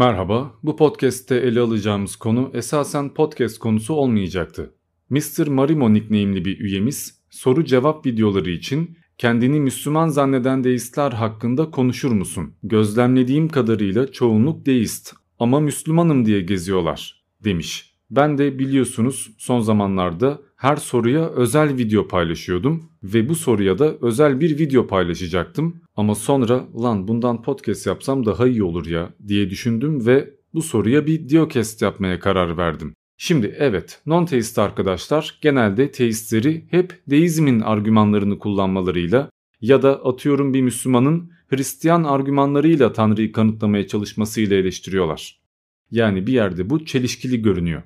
Merhaba, bu podcast'te ele alacağımız konu esasen podcast konusu olmayacaktı. Mr. Marimo nickname'li bir üyemiz soru cevap videoları için kendini Müslüman zanneden deistler hakkında konuşur musun? Gözlemlediğim kadarıyla çoğunluk deist ama Müslümanım diye geziyorlar demiş. Ben de biliyorsunuz son zamanlarda her soruya özel video paylaşıyordum ve bu soruya da özel bir video paylaşacaktım. Ama sonra lan bundan podcast yapsam daha iyi olur ya diye düşündüm ve bu soruya bir diocast yapmaya karar verdim. Şimdi evet non-teist arkadaşlar genelde teistleri hep deizmin argümanlarını kullanmalarıyla ya da atıyorum bir Müslümanın Hristiyan argümanlarıyla Tanrı'yı kanıtlamaya çalışmasıyla eleştiriyorlar. Yani bir yerde bu çelişkili görünüyor.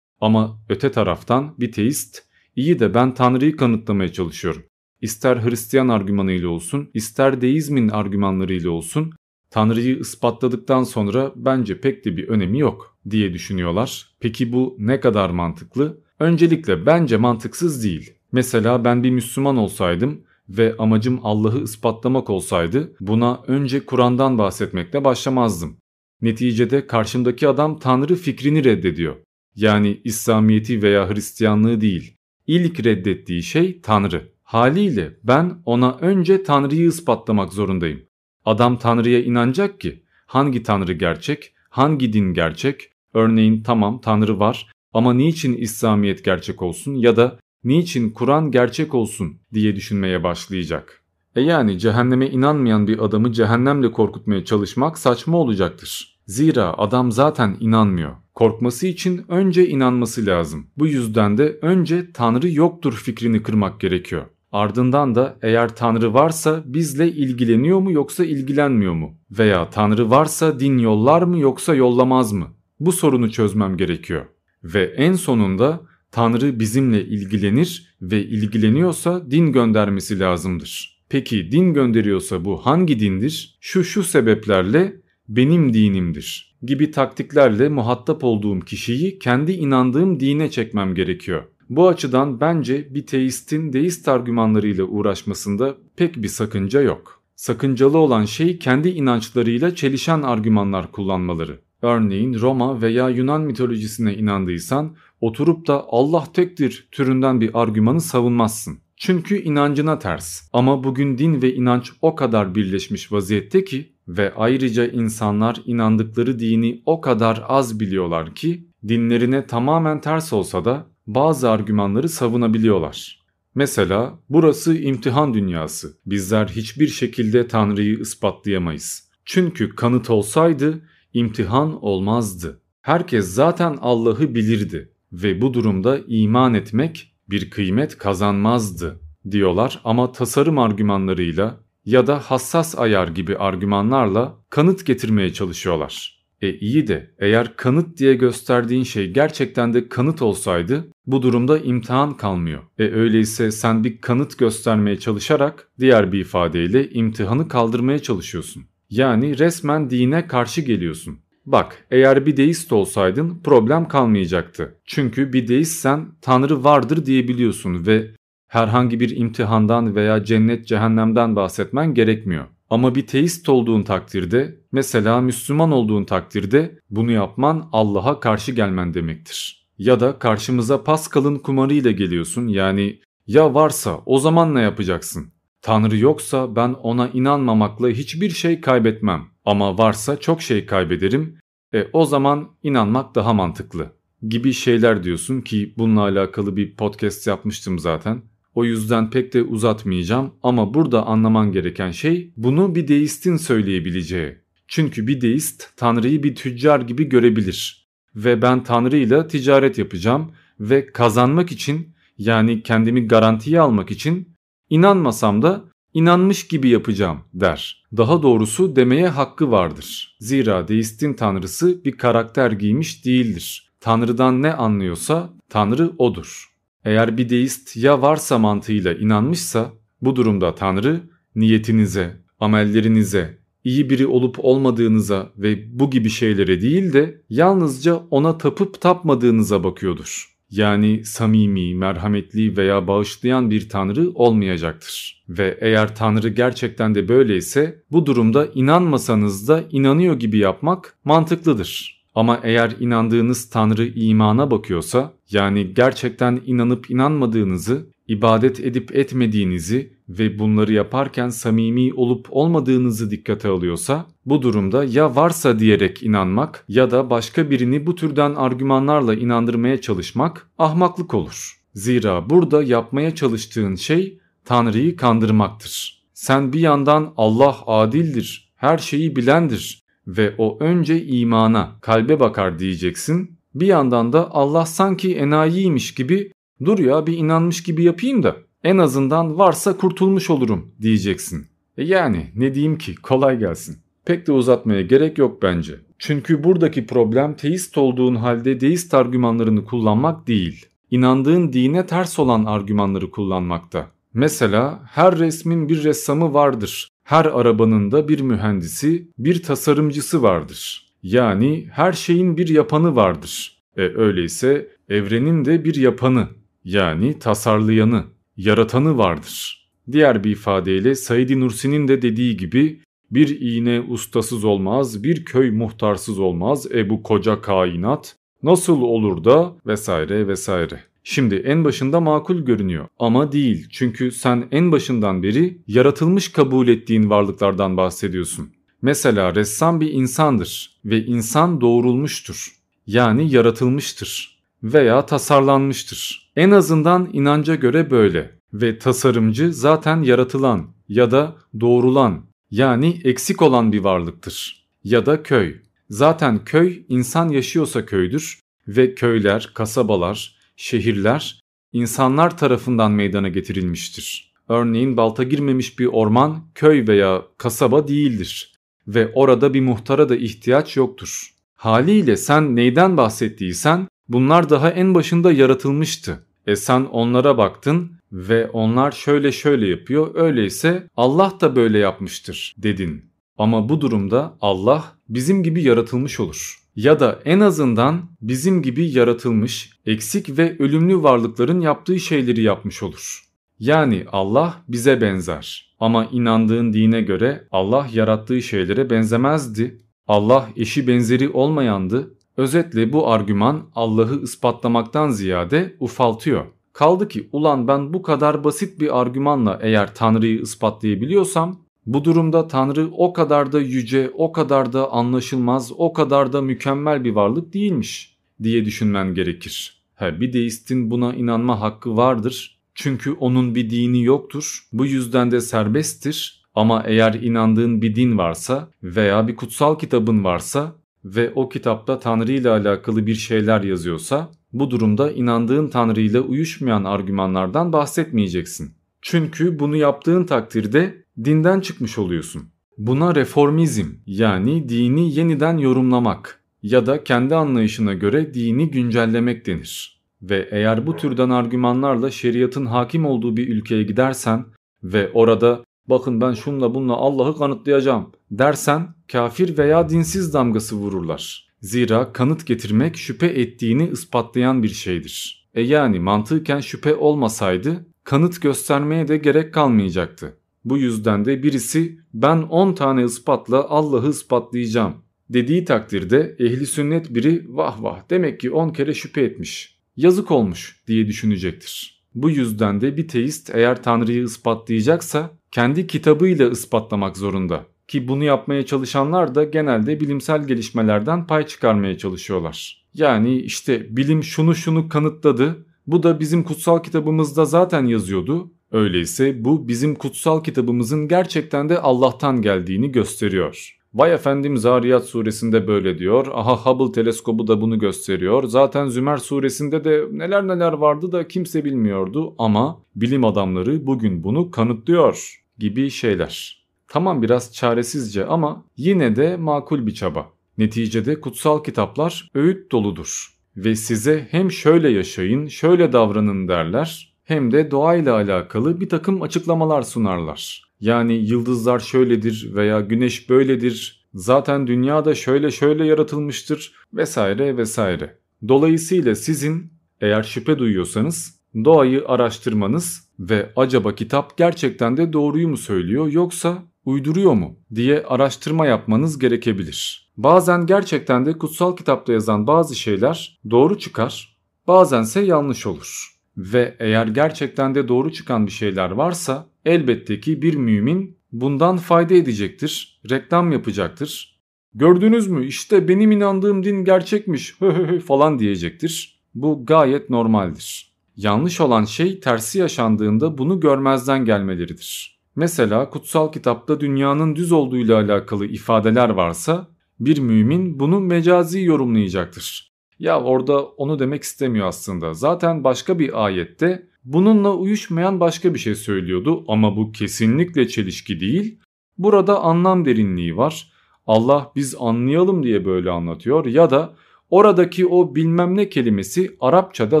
Ama öte taraftan bir teist iyi de ben Tanrı'yı kanıtlamaya çalışıyorum. İster Hristiyan argümanıyla olsun, ister deizmin argümanlarıyla olsun, Tanrı'yı ispatladıktan sonra bence pek de bir önemi yok diye düşünüyorlar. Peki bu ne kadar mantıklı? Öncelikle bence mantıksız değil. Mesela ben bir Müslüman olsaydım ve amacım Allah'ı ispatlamak olsaydı buna önce Kur'an'dan bahsetmekle başlamazdım. Neticede karşımdaki adam Tanrı fikrini reddediyor. Yani İslamiyeti veya Hristiyanlığı değil. İlk reddettiği şey Tanrı. Haliyle ben ona önce Tanrı'yı ispatlamak zorundayım. Adam Tanrı'ya inanacak ki hangi Tanrı gerçek, hangi din gerçek? Örneğin tamam Tanrı var ama niçin İslamiyet gerçek olsun ya da niçin Kur'an gerçek olsun diye düşünmeye başlayacak. E yani cehenneme inanmayan bir adamı cehennemle korkutmaya çalışmak saçma olacaktır. Zira adam zaten inanmıyor. Korkması için önce inanması lazım. Bu yüzden de önce Tanrı yoktur fikrini kırmak gerekiyor. Ardından da eğer Tanrı varsa bizle ilgileniyor mu yoksa ilgilenmiyor mu? Veya Tanrı varsa din yollar mı yoksa yollamaz mı? Bu sorunu çözmem gerekiyor. Ve en sonunda Tanrı bizimle ilgilenir ve ilgileniyorsa din göndermesi lazımdır. Peki din gönderiyorsa bu hangi dindir? Şu şu sebeplerle benim dinimdir gibi taktiklerle muhatap olduğum kişiyi kendi inandığım dine çekmem gerekiyor. Bu açıdan bence bir teistin deist argümanlarıyla uğraşmasında pek bir sakınca yok. Sakıncalı olan şey kendi inançlarıyla çelişen argümanlar kullanmaları. Örneğin Roma veya Yunan mitolojisine inandıysan oturup da Allah tektir türünden bir argümanı savunmazsın. Çünkü inancına ters. Ama bugün din ve inanç o kadar birleşmiş vaziyette ki ve ayrıca insanlar inandıkları dini o kadar az biliyorlar ki dinlerine tamamen ters olsa da bazı argümanları savunabiliyorlar. Mesela burası imtihan dünyası. Bizler hiçbir şekilde Tanrı'yı ispatlayamayız. Çünkü kanıt olsaydı imtihan olmazdı. Herkes zaten Allah'ı bilirdi ve bu durumda iman etmek bir kıymet kazanmazdı diyorlar ama tasarım argümanlarıyla ya da hassas ayar gibi argümanlarla kanıt getirmeye çalışıyorlar. E iyi de eğer kanıt diye gösterdiğin şey gerçekten de kanıt olsaydı bu durumda imtihan kalmıyor. E öyleyse sen bir kanıt göstermeye çalışarak diğer bir ifadeyle imtihanı kaldırmaya çalışıyorsun. Yani resmen dine karşı geliyorsun. Bak eğer bir deist olsaydın problem kalmayacaktı. Çünkü bir deistsen Tanrı vardır diyebiliyorsun ve herhangi bir imtihandan veya cennet cehennemden bahsetmen gerekmiyor. Ama bir teist olduğun takdirde, mesela Müslüman olduğun takdirde bunu yapman Allah'a karşı gelmen demektir. Ya da karşımıza Pascal'ın kumarıyla geliyorsun yani ya varsa o zaman ne yapacaksın? Tanrı yoksa ben ona inanmamakla hiçbir şey kaybetmem ama varsa çok şey kaybederim. E o zaman inanmak daha mantıklı gibi şeyler diyorsun ki bununla alakalı bir podcast yapmıştım zaten. O yüzden pek de uzatmayacağım ama burada anlaman gereken şey bunu bir deistin söyleyebileceği. Çünkü bir deist Tanrı'yı bir tüccar gibi görebilir. Ve ben Tanrı ile ticaret yapacağım ve kazanmak için yani kendimi garantiye almak için inanmasam da inanmış gibi yapacağım der. Daha doğrusu demeye hakkı vardır. Zira deistin tanrısı bir karakter giymiş değildir. Tanrıdan ne anlıyorsa Tanrı odur. Eğer bir deist ya varsa mantığıyla inanmışsa bu durumda Tanrı niyetinize, amellerinize, iyi biri olup olmadığınıza ve bu gibi şeylere değil de yalnızca ona tapıp tapmadığınıza bakıyordur. Yani samimi, merhametli veya bağışlayan bir tanrı olmayacaktır. Ve eğer tanrı gerçekten de böyleyse bu durumda inanmasanız da inanıyor gibi yapmak mantıklıdır. Ama eğer inandığınız tanrı imana bakıyorsa yani gerçekten inanıp inanmadığınızı, ibadet edip etmediğinizi ve bunları yaparken samimi olup olmadığınızı dikkate alıyorsa bu durumda ya varsa diyerek inanmak ya da başka birini bu türden argümanlarla inandırmaya çalışmak ahmaklık olur. Zira burada yapmaya çalıştığın şey Tanrı'yı kandırmaktır. Sen bir yandan Allah adildir, her şeyi bilendir ve o önce imana, kalbe bakar diyeceksin. Bir yandan da Allah sanki enayiymiş gibi dur ya bir inanmış gibi yapayım da en azından varsa kurtulmuş olurum diyeceksin. E yani ne diyeyim ki kolay gelsin. Pek de uzatmaya gerek yok bence. Çünkü buradaki problem teist olduğun halde deist argümanlarını kullanmak değil. İnandığın dine ters olan argümanları kullanmakta. Mesela her resmin bir ressamı vardır. Her arabanın da bir mühendisi, bir tasarımcısı vardır. Yani her şeyin bir yapanı vardır. E öyleyse evrenin de bir yapanı yani tasarlayanı, yaratanı vardır. Diğer bir ifadeyle Said Nursi'nin de dediği gibi bir iğne ustasız olmaz, bir köy muhtarsız olmaz, e bu koca kainat nasıl olur da vesaire vesaire. Şimdi en başında makul görünüyor ama değil çünkü sen en başından beri yaratılmış kabul ettiğin varlıklardan bahsediyorsun. Mesela ressam bir insandır ve insan doğrulmuştur. Yani yaratılmıştır veya tasarlanmıştır. En azından inanca göre böyle ve tasarımcı zaten yaratılan ya da doğrulan yani eksik olan bir varlıktır. Ya da köy. Zaten köy insan yaşıyorsa köydür ve köyler, kasabalar, şehirler insanlar tarafından meydana getirilmiştir. Örneğin balta girmemiş bir orman köy veya kasaba değildir ve orada bir muhtara da ihtiyaç yoktur. Haliyle sen neyden bahsettiysen bunlar daha en başında yaratılmıştı. E sen onlara baktın ve onlar şöyle şöyle yapıyor öyleyse Allah da böyle yapmıştır dedin. Ama bu durumda Allah bizim gibi yaratılmış olur. Ya da en azından bizim gibi yaratılmış, eksik ve ölümlü varlıkların yaptığı şeyleri yapmış olur. Yani Allah bize benzer. Ama inandığın dine göre Allah yarattığı şeylere benzemezdi. Allah eşi benzeri olmayandı. Özetle bu argüman Allah'ı ispatlamaktan ziyade ufaltıyor. Kaldı ki ulan ben bu kadar basit bir argümanla eğer Tanrı'yı ispatlayabiliyorsam bu durumda Tanrı o kadar da yüce, o kadar da anlaşılmaz, o kadar da mükemmel bir varlık değilmiş diye düşünmen gerekir. He, bir deistin buna inanma hakkı vardır. Çünkü onun bir dini yoktur. Bu yüzden de serbesttir. Ama eğer inandığın bir din varsa veya bir kutsal kitabın varsa ve o kitapta Tanrı ile alakalı bir şeyler yazıyorsa bu durumda inandığın Tanrı ile uyuşmayan argümanlardan bahsetmeyeceksin. Çünkü bunu yaptığın takdirde dinden çıkmış oluyorsun. Buna reformizm yani dini yeniden yorumlamak ya da kendi anlayışına göre dini güncellemek denir. Ve eğer bu türden argümanlarla şeriatın hakim olduğu bir ülkeye gidersen ve orada bakın ben şunla bununla Allah'ı kanıtlayacağım dersen kafir veya dinsiz damgası vururlar. Zira kanıt getirmek şüphe ettiğini ispatlayan bir şeydir. E yani mantıken şüphe olmasaydı kanıt göstermeye de gerek kalmayacaktı. Bu yüzden de birisi ben 10 tane ispatla Allah'ı ispatlayacağım dediği takdirde ehli sünnet biri vah vah demek ki 10 kere şüphe etmiş. Yazık olmuş diye düşünecektir. Bu yüzden de bir teist eğer Tanrı'yı ispatlayacaksa kendi kitabıyla ispatlamak zorunda. Ki bunu yapmaya çalışanlar da genelde bilimsel gelişmelerden pay çıkarmaya çalışıyorlar. Yani işte bilim şunu şunu kanıtladı. Bu da bizim kutsal kitabımızda zaten yazıyordu. Öyleyse bu bizim kutsal kitabımızın gerçekten de Allah'tan geldiğini gösteriyor. Vay efendim Zariyat suresinde böyle diyor. Aha Hubble teleskobu da bunu gösteriyor. Zaten Zümer suresinde de neler neler vardı da kimse bilmiyordu ama bilim adamları bugün bunu kanıtlıyor gibi şeyler. Tamam biraz çaresizce ama yine de makul bir çaba. Neticede kutsal kitaplar öğüt doludur ve size hem şöyle yaşayın, şöyle davranın derler hem de doğayla alakalı bir takım açıklamalar sunarlar. Yani yıldızlar şöyledir veya güneş böyledir, zaten dünya da şöyle şöyle yaratılmıştır vesaire vesaire. Dolayısıyla sizin Eğer şüphe duyuyorsanız doğayı araştırmanız ve acaba kitap gerçekten de doğruyu mu söylüyor yoksa uyduruyor mu diye araştırma yapmanız gerekebilir. Bazen gerçekten de kutsal kitapta yazan bazı şeyler doğru çıkar, bazense yanlış olur. Ve eğer gerçekten de doğru çıkan bir şeyler varsa elbette ki bir mümin bundan fayda edecektir, reklam yapacaktır. Gördünüz mü işte benim inandığım din gerçekmiş falan diyecektir. Bu gayet normaldir. Yanlış olan şey tersi yaşandığında bunu görmezden gelmeleridir. Mesela kutsal kitapta dünyanın düz olduğuyla alakalı ifadeler varsa bir mümin bunu mecazi yorumlayacaktır. Ya orada onu demek istemiyor aslında. Zaten başka bir ayette bununla uyuşmayan başka bir şey söylüyordu ama bu kesinlikle çelişki değil. Burada anlam derinliği var. Allah biz anlayalım diye böyle anlatıyor ya da oradaki o bilmem ne kelimesi Arapçada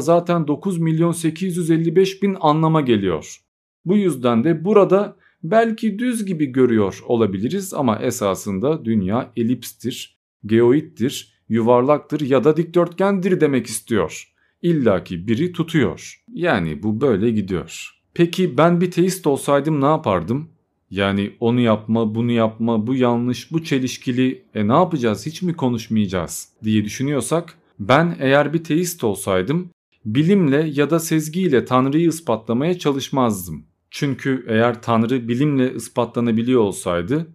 zaten 9 milyon 855 bin anlama geliyor. Bu yüzden de burada belki düz gibi görüyor olabiliriz ama esasında dünya elipstir, geoittir, yuvarlaktır ya da dikdörtgendir demek istiyor. İlla ki biri tutuyor. Yani bu böyle gidiyor. Peki ben bir teist olsaydım ne yapardım? Yani onu yapma, bunu yapma, bu yanlış, bu çelişkili, e ne yapacağız hiç mi konuşmayacağız diye düşünüyorsak ben eğer bir teist olsaydım bilimle ya da sezgiyle Tanrı'yı ispatlamaya çalışmazdım. Çünkü eğer Tanrı bilimle ispatlanabiliyor olsaydı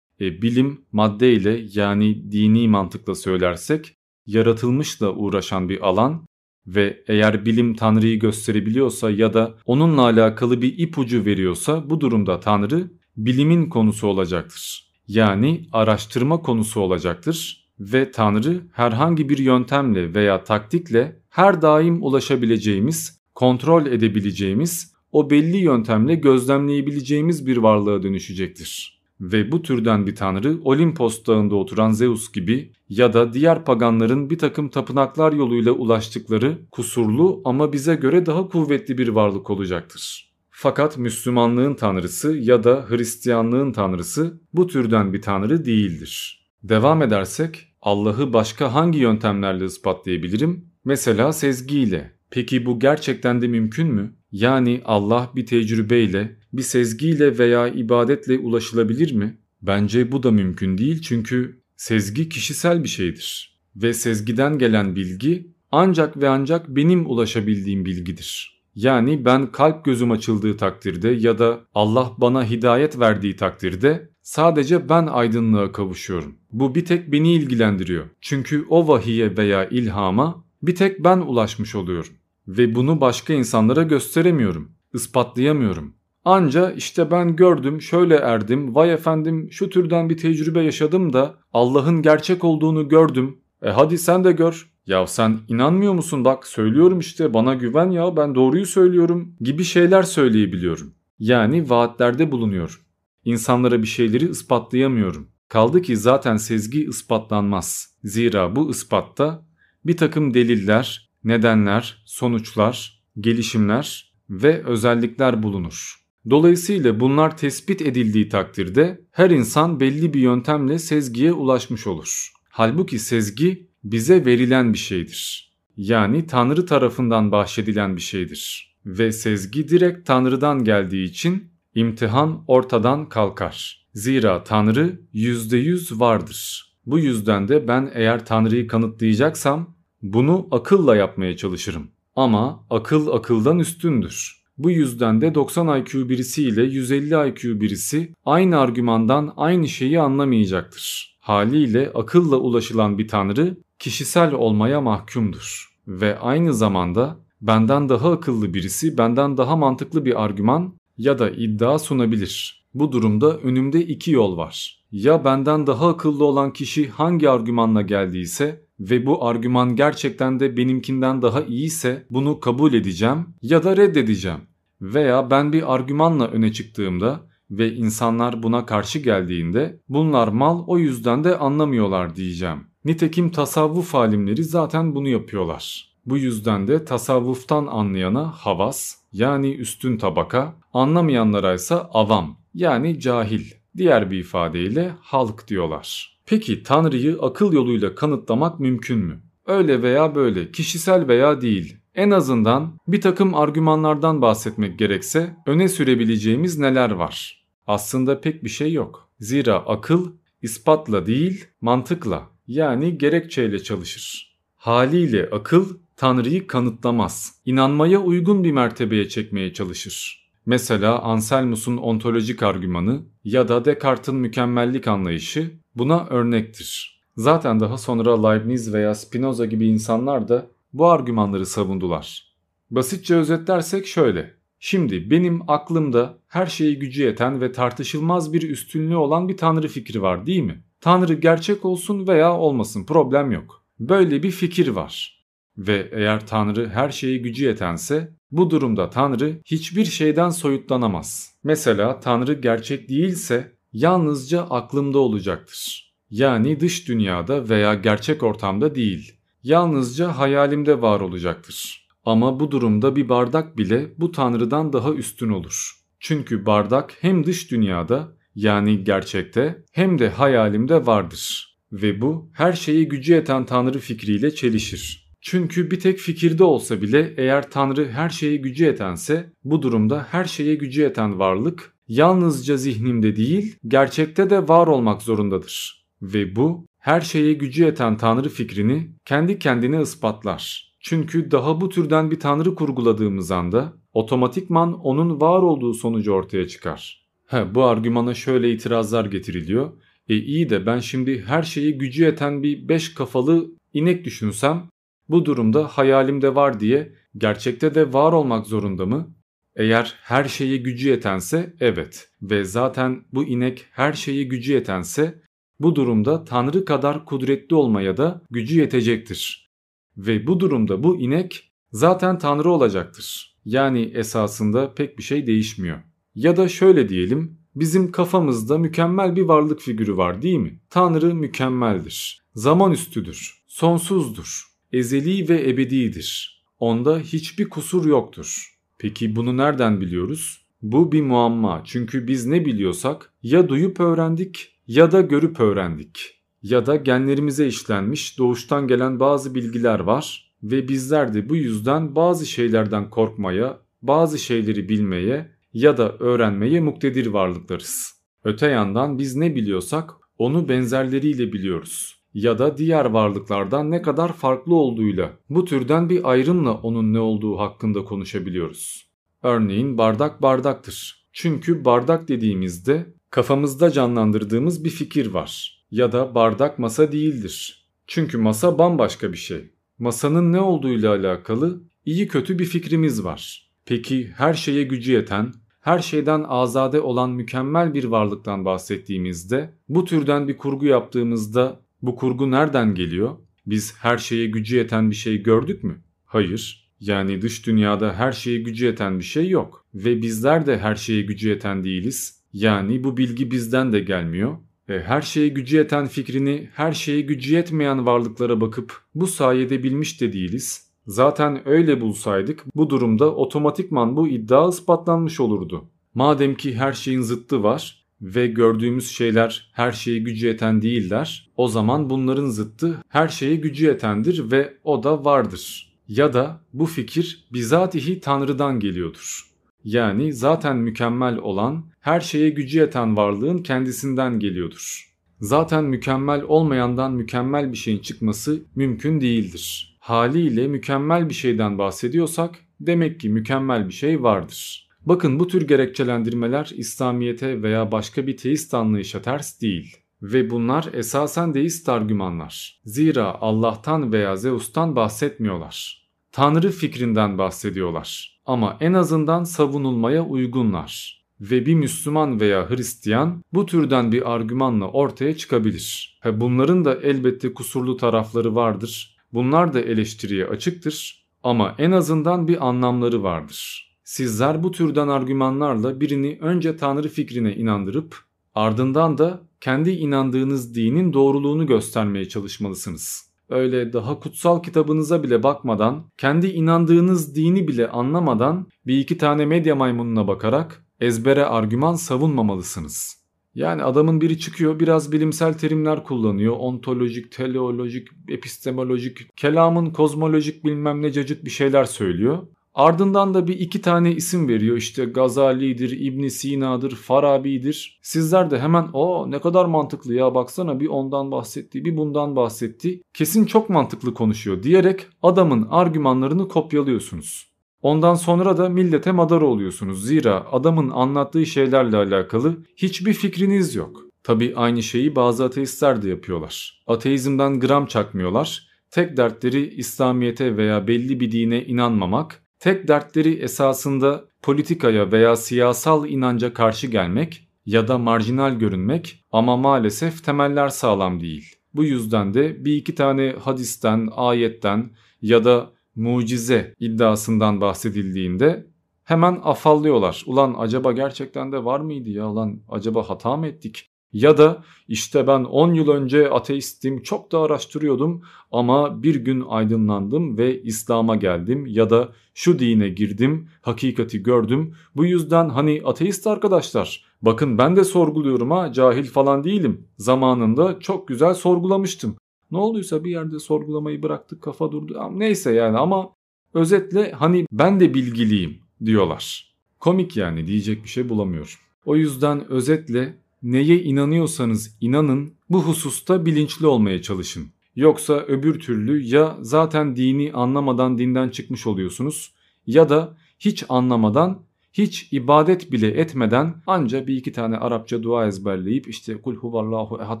e, bilim maddeyle yani dini mantıkla söylersek yaratılmışla uğraşan bir alan ve eğer bilim Tanrı'yı gösterebiliyorsa ya da onunla alakalı bir ipucu veriyorsa bu durumda Tanrı bilimin konusu olacaktır. Yani araştırma konusu olacaktır ve Tanrı herhangi bir yöntemle veya taktikle her daim ulaşabileceğimiz, kontrol edebileceğimiz, o belli yöntemle gözlemleyebileceğimiz bir varlığa dönüşecektir. Ve bu türden bir tanrı Olimpos dağında oturan Zeus gibi ya da diğer paganların bir takım tapınaklar yoluyla ulaştıkları kusurlu ama bize göre daha kuvvetli bir varlık olacaktır. Fakat Müslümanlığın tanrısı ya da Hristiyanlığın tanrısı bu türden bir tanrı değildir. Devam edersek Allah'ı başka hangi yöntemlerle ispatlayabilirim? Mesela sezgiyle. Peki bu gerçekten de mümkün mü? Yani Allah bir tecrübeyle, bir sezgiyle veya ibadetle ulaşılabilir mi? Bence bu da mümkün değil çünkü sezgi kişisel bir şeydir. Ve sezgiden gelen bilgi ancak ve ancak benim ulaşabildiğim bilgidir. Yani ben kalp gözüm açıldığı takdirde ya da Allah bana hidayet verdiği takdirde sadece ben aydınlığa kavuşuyorum. Bu bir tek beni ilgilendiriyor. Çünkü o vahiye veya ilhama bir tek ben ulaşmış oluyorum. Ve bunu başka insanlara gösteremiyorum, ispatlayamıyorum. Anca işte ben gördüm, şöyle erdim, vay efendim şu türden bir tecrübe yaşadım da Allah'ın gerçek olduğunu gördüm. E hadi sen de gör. Ya sen inanmıyor musun bak söylüyorum işte bana güven ya ben doğruyu söylüyorum gibi şeyler söyleyebiliyorum. Yani vaatlerde bulunuyor. İnsanlara bir şeyleri ispatlayamıyorum. Kaldı ki zaten sezgi ispatlanmaz. Zira bu ispatta bir takım deliller, nedenler, sonuçlar, gelişimler ve özellikler bulunur. Dolayısıyla bunlar tespit edildiği takdirde her insan belli bir yöntemle sezgiye ulaşmış olur. Halbuki sezgi bize verilen bir şeydir. Yani Tanrı tarafından bahşedilen bir şeydir. Ve sezgi direkt Tanrı'dan geldiği için imtihan ortadan kalkar. Zira Tanrı %100 vardır. Bu yüzden de ben eğer Tanrı'yı kanıtlayacaksam bunu akılla yapmaya çalışırım. Ama akıl akıldan üstündür. Bu yüzden de 90 IQ birisi ile 150 IQ birisi aynı argümandan aynı şeyi anlamayacaktır. Haliyle akılla ulaşılan bir tanrı kişisel olmaya mahkumdur. Ve aynı zamanda benden daha akıllı birisi benden daha mantıklı bir argüman ya da iddia sunabilir. Bu durumda önümde iki yol var. Ya benden daha akıllı olan kişi hangi argümanla geldiyse ve bu argüman gerçekten de benimkinden daha iyiyse bunu kabul edeceğim ya da reddedeceğim. Veya ben bir argümanla öne çıktığımda ve insanlar buna karşı geldiğinde bunlar mal o yüzden de anlamıyorlar diyeceğim. Nitekim tasavvuf alimleri zaten bunu yapıyorlar. Bu yüzden de tasavvuftan anlayana havas yani üstün tabaka, anlamayanlara ise avam yani cahil. Diğer bir ifadeyle halk diyorlar. Peki Tanrı'yı akıl yoluyla kanıtlamak mümkün mü? Öyle veya böyle, kişisel veya değil. En azından bir takım argümanlardan bahsetmek gerekse öne sürebileceğimiz neler var? Aslında pek bir şey yok. Zira akıl ispatla değil mantıkla yani gerekçeyle çalışır. Haliyle akıl Tanrı'yı kanıtlamaz. İnanmaya uygun bir mertebeye çekmeye çalışır. Mesela Anselmus'un ontolojik argümanı ya da Descartes'in mükemmellik anlayışı buna örnektir. Zaten daha sonra Leibniz veya Spinoza gibi insanlar da bu argümanları savundular. Basitçe özetlersek şöyle. Şimdi benim aklımda her şeyi gücü yeten ve tartışılmaz bir üstünlüğü olan bir tanrı fikri var değil mi? Tanrı gerçek olsun veya olmasın problem yok. Böyle bir fikir var. Ve eğer Tanrı her şeyi gücü yetense bu durumda Tanrı hiçbir şeyden soyutlanamaz. Mesela Tanrı gerçek değilse yalnızca aklımda olacaktır. Yani dış dünyada veya gerçek ortamda değil. Yalnızca hayalimde var olacaktır. Ama bu durumda bir bardak bile bu Tanrı'dan daha üstün olur. Çünkü bardak hem dış dünyada yani gerçekte hem de hayalimde vardır. Ve bu her şeyi gücü yeten Tanrı fikriyle çelişir. Çünkü bir tek fikirde olsa bile eğer Tanrı her şeyi gücü yetense bu durumda her şeye gücü yeten varlık yalnızca zihnimde değil gerçekte de var olmak zorundadır. Ve bu her şeye gücü yeten Tanrı fikrini kendi kendine ispatlar. Çünkü daha bu türden bir Tanrı kurguladığımız anda otomatikman onun var olduğu sonucu ortaya çıkar. He, bu argümana şöyle itirazlar getiriliyor. E iyi de ben şimdi her şeyi gücü yeten bir beş kafalı inek düşünsem bu durumda hayalimde var diye gerçekte de var olmak zorunda mı? Eğer her şeyi gücü yetense evet ve zaten bu inek her şeyi gücü yetense bu durumda Tanrı kadar kudretli olmaya da gücü yetecektir. Ve bu durumda bu inek zaten Tanrı olacaktır. Yani esasında pek bir şey değişmiyor. Ya da şöyle diyelim bizim kafamızda mükemmel bir varlık figürü var değil mi? Tanrı mükemmeldir. Zaman üstüdür. Sonsuzdur ezeli ve ebedidir. Onda hiçbir kusur yoktur. Peki bunu nereden biliyoruz? Bu bir muamma çünkü biz ne biliyorsak ya duyup öğrendik ya da görüp öğrendik. Ya da genlerimize işlenmiş doğuştan gelen bazı bilgiler var ve bizler de bu yüzden bazı şeylerden korkmaya, bazı şeyleri bilmeye ya da öğrenmeye muktedir varlıklarız. Öte yandan biz ne biliyorsak onu benzerleriyle biliyoruz ya da diğer varlıklardan ne kadar farklı olduğuyla bu türden bir ayrımla onun ne olduğu hakkında konuşabiliyoruz. Örneğin bardak bardaktır. Çünkü bardak dediğimizde kafamızda canlandırdığımız bir fikir var. Ya da bardak masa değildir. Çünkü masa bambaşka bir şey. Masanın ne olduğuyla alakalı iyi kötü bir fikrimiz var. Peki her şeye gücü yeten, her şeyden azade olan mükemmel bir varlıktan bahsettiğimizde, bu türden bir kurgu yaptığımızda bu kurgu nereden geliyor? Biz her şeye gücü yeten bir şey gördük mü? Hayır. Yani dış dünyada her şeye gücü yeten bir şey yok. Ve bizler de her şeye gücü yeten değiliz. Yani bu bilgi bizden de gelmiyor. E, her şeye gücü yeten fikrini her şeye gücü yetmeyen varlıklara bakıp bu sayede bilmiş de değiliz. Zaten öyle bulsaydık bu durumda otomatikman bu iddia ispatlanmış olurdu. Madem ki her şeyin zıttı var, ve gördüğümüz şeyler her şeye gücü yeten değiller. O zaman bunların zıttı her şeye gücü yetendir ve o da vardır. Ya da bu fikir bizatihi Tanrı'dan geliyordur. Yani zaten mükemmel olan her şeye gücü yeten varlığın kendisinden geliyordur. Zaten mükemmel olmayandan mükemmel bir şeyin çıkması mümkün değildir. Haliyle mükemmel bir şeyden bahsediyorsak demek ki mükemmel bir şey vardır. Bakın bu tür gerekçelendirmeler İslamiyete veya başka bir teist anlayışa ters değil. Ve bunlar esasen deist argümanlar. Zira Allah'tan veya Zeus'tan bahsetmiyorlar. Tanrı fikrinden bahsediyorlar. Ama en azından savunulmaya uygunlar. Ve bir Müslüman veya Hristiyan bu türden bir argümanla ortaya çıkabilir. He bunların da elbette kusurlu tarafları vardır. Bunlar da eleştiriye açıktır ama en azından bir anlamları vardır. Sizler bu türden argümanlarla birini önce Tanrı fikrine inandırıp ardından da kendi inandığınız dinin doğruluğunu göstermeye çalışmalısınız. Öyle daha kutsal kitabınıza bile bakmadan, kendi inandığınız dini bile anlamadan bir iki tane medya maymununa bakarak ezbere argüman savunmamalısınız. Yani adamın biri çıkıyor biraz bilimsel terimler kullanıyor. Ontolojik, teleolojik, epistemolojik, kelamın kozmolojik bilmem ne cacık bir şeyler söylüyor. Ardından da bir iki tane isim veriyor işte Gazali'dir, İbn Sina'dır, Farabi'dir. Sizler de hemen o ne kadar mantıklı ya baksana bir ondan bahsetti bir bundan bahsetti. Kesin çok mantıklı konuşuyor diyerek adamın argümanlarını kopyalıyorsunuz. Ondan sonra da millete madar oluyorsunuz. Zira adamın anlattığı şeylerle alakalı hiçbir fikriniz yok. Tabi aynı şeyi bazı ateistler de yapıyorlar. Ateizmden gram çakmıyorlar. Tek dertleri İslamiyet'e veya belli bir dine inanmamak, tek dertleri esasında politikaya veya siyasal inanca karşı gelmek ya da marjinal görünmek ama maalesef temeller sağlam değil. Bu yüzden de bir iki tane hadisten, ayetten ya da mucize iddiasından bahsedildiğinde hemen afallıyorlar. Ulan acaba gerçekten de var mıydı ya lan acaba hata mı ettik? Ya da işte ben 10 yıl önce ateistim çok da araştırıyordum ama bir gün aydınlandım ve İslam'a geldim ya da şu dine girdim hakikati gördüm. Bu yüzden hani ateist arkadaşlar bakın ben de sorguluyorum ha cahil falan değilim. Zamanında çok güzel sorgulamıştım. Ne olduysa bir yerde sorgulamayı bıraktık kafa durdu. Neyse yani ama özetle hani ben de bilgiliyim diyorlar. Komik yani diyecek bir şey bulamıyorum. O yüzden özetle neye inanıyorsanız inanın bu hususta bilinçli olmaya çalışın. Yoksa öbür türlü ya zaten dini anlamadan dinden çıkmış oluyorsunuz ya da hiç anlamadan hiç ibadet bile etmeden anca bir iki tane Arapça dua ezberleyip işte kul huvallahu ehad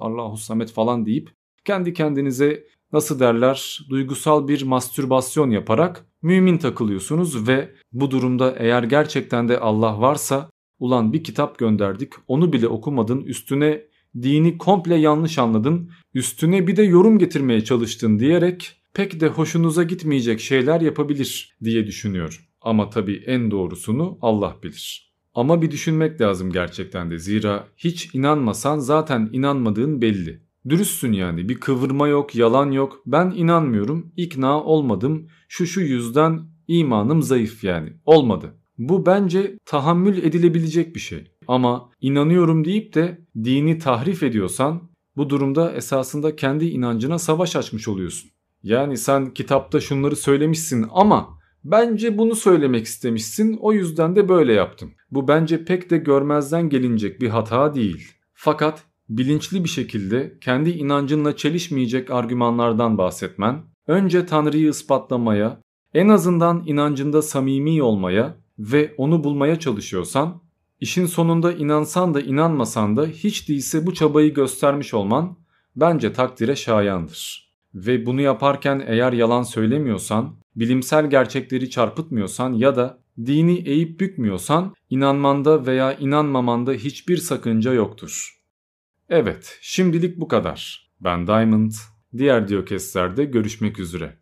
Allahu samet falan deyip kendi kendinize nasıl derler duygusal bir mastürbasyon yaparak mümin takılıyorsunuz ve bu durumda eğer gerçekten de Allah varsa ulan bir kitap gönderdik onu bile okumadın üstüne dini komple yanlış anladın üstüne bir de yorum getirmeye çalıştın diyerek pek de hoşunuza gitmeyecek şeyler yapabilir diye düşünüyorum. Ama tabii en doğrusunu Allah bilir. Ama bir düşünmek lazım gerçekten de zira hiç inanmasan zaten inanmadığın belli. Dürüstsün yani bir kıvırma yok yalan yok ben inanmıyorum ikna olmadım şu şu yüzden imanım zayıf yani olmadı. Bu bence tahammül edilebilecek bir şey. Ama inanıyorum deyip de dini tahrif ediyorsan bu durumda esasında kendi inancına savaş açmış oluyorsun. Yani sen kitapta şunları söylemişsin ama bence bunu söylemek istemişsin o yüzden de böyle yaptım. Bu bence pek de görmezden gelinecek bir hata değil. Fakat bilinçli bir şekilde kendi inancınla çelişmeyecek argümanlardan bahsetmen, önce Tanrı'yı ispatlamaya, en azından inancında samimi olmaya ve onu bulmaya çalışıyorsan, işin sonunda inansan da inanmasan da hiç değilse bu çabayı göstermiş olman bence takdire şayandır. Ve bunu yaparken eğer yalan söylemiyorsan, bilimsel gerçekleri çarpıtmıyorsan ya da dini eğip bükmüyorsan inanmanda veya inanmamanda hiçbir sakınca yoktur. Evet, şimdilik bu kadar. Ben Diamond. Diğer Diokesler'de görüşmek üzere.